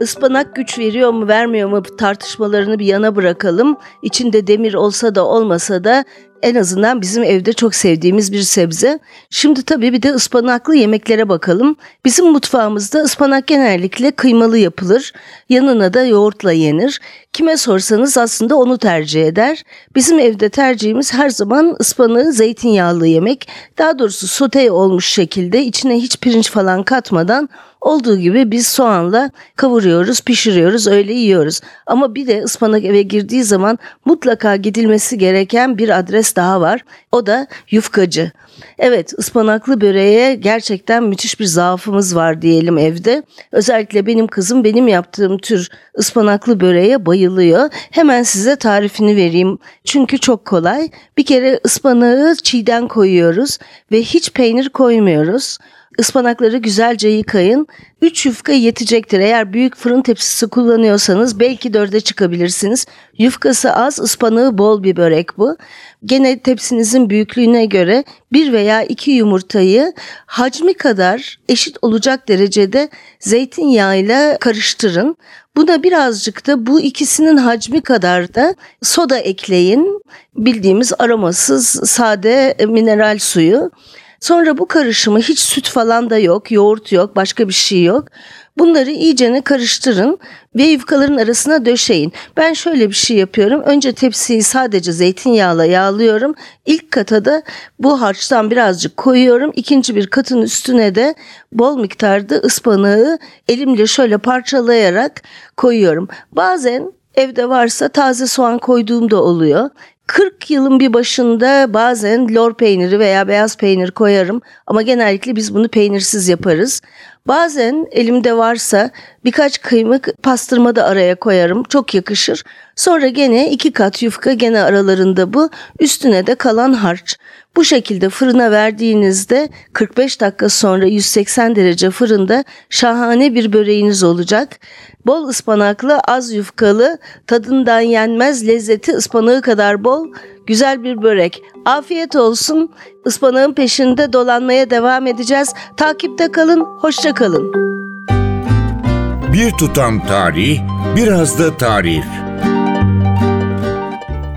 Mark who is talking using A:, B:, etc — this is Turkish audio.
A: Ispanak güç veriyor mu vermiyor mu tartışmalarını bir yana bırakalım. İçinde demir olsa da olmasa da en azından bizim evde çok sevdiğimiz bir sebze. Şimdi tabii bir de ıspanaklı yemeklere bakalım. Bizim mutfağımızda ıspanak genellikle kıymalı yapılır. Yanına da yoğurtla yenir. Kime sorsanız aslında onu tercih eder. Bizim evde tercihimiz her zaman ıspanağı zeytinyağlı yemek. Daha doğrusu sote olmuş şekilde içine hiç pirinç falan katmadan Olduğu gibi biz soğanla kavuruyoruz, pişiriyoruz, öyle yiyoruz. Ama bir de ıspanak eve girdiği zaman mutlaka gidilmesi gereken bir adres daha var. O da yufkacı. Evet ıspanaklı böreğe gerçekten müthiş bir zaafımız var diyelim evde. Özellikle benim kızım benim yaptığım tür ıspanaklı böreğe bayılıyor. Hemen size tarifini vereyim. Çünkü çok kolay. Bir kere ıspanağı çiğden koyuyoruz ve hiç peynir koymuyoruz. Ispanakları güzelce yıkayın. 3 yufka yetecektir. Eğer büyük fırın tepsisi kullanıyorsanız belki 4'e çıkabilirsiniz. Yufkası az, ıspanağı bol bir börek bu. Gene tepsinizin büyüklüğüne göre bir veya iki yumurtayı hacmi kadar eşit olacak derecede zeytinyağıyla karıştırın. Buna birazcık da bu ikisinin hacmi kadar da soda ekleyin. Bildiğimiz aromasız sade mineral suyu. Sonra bu karışımı hiç süt falan da yok, yoğurt yok, başka bir şey yok. Bunları iyicene karıştırın ve yufkaların arasına döşeyin. Ben şöyle bir şey yapıyorum. Önce tepsiyi sadece zeytinyağla yağlıyorum. İlk kata da bu harçtan birazcık koyuyorum. İkinci bir katın üstüne de bol miktarda ıspanağı elimle şöyle parçalayarak koyuyorum. Bazen evde varsa taze soğan koyduğum da oluyor. 40 yılın bir başında bazen lor peyniri veya beyaz peynir koyarım ama genellikle biz bunu peynirsiz yaparız. Bazen elimde varsa birkaç kıymık pastırma da araya koyarım. Çok yakışır. Sonra gene iki kat yufka gene aralarında bu. Üstüne de kalan harç. Bu şekilde fırına verdiğinizde 45 dakika sonra 180 derece fırında şahane bir böreğiniz olacak. Bol ıspanaklı, az yufkalı, tadından yenmez lezzeti ıspanağı kadar bol, güzel bir börek. Afiyet olsun. Ispanağın peşinde dolanmaya devam edeceğiz. Takipte kalın, hoşça kalın.
B: Bir tutam tarih, biraz da tarif.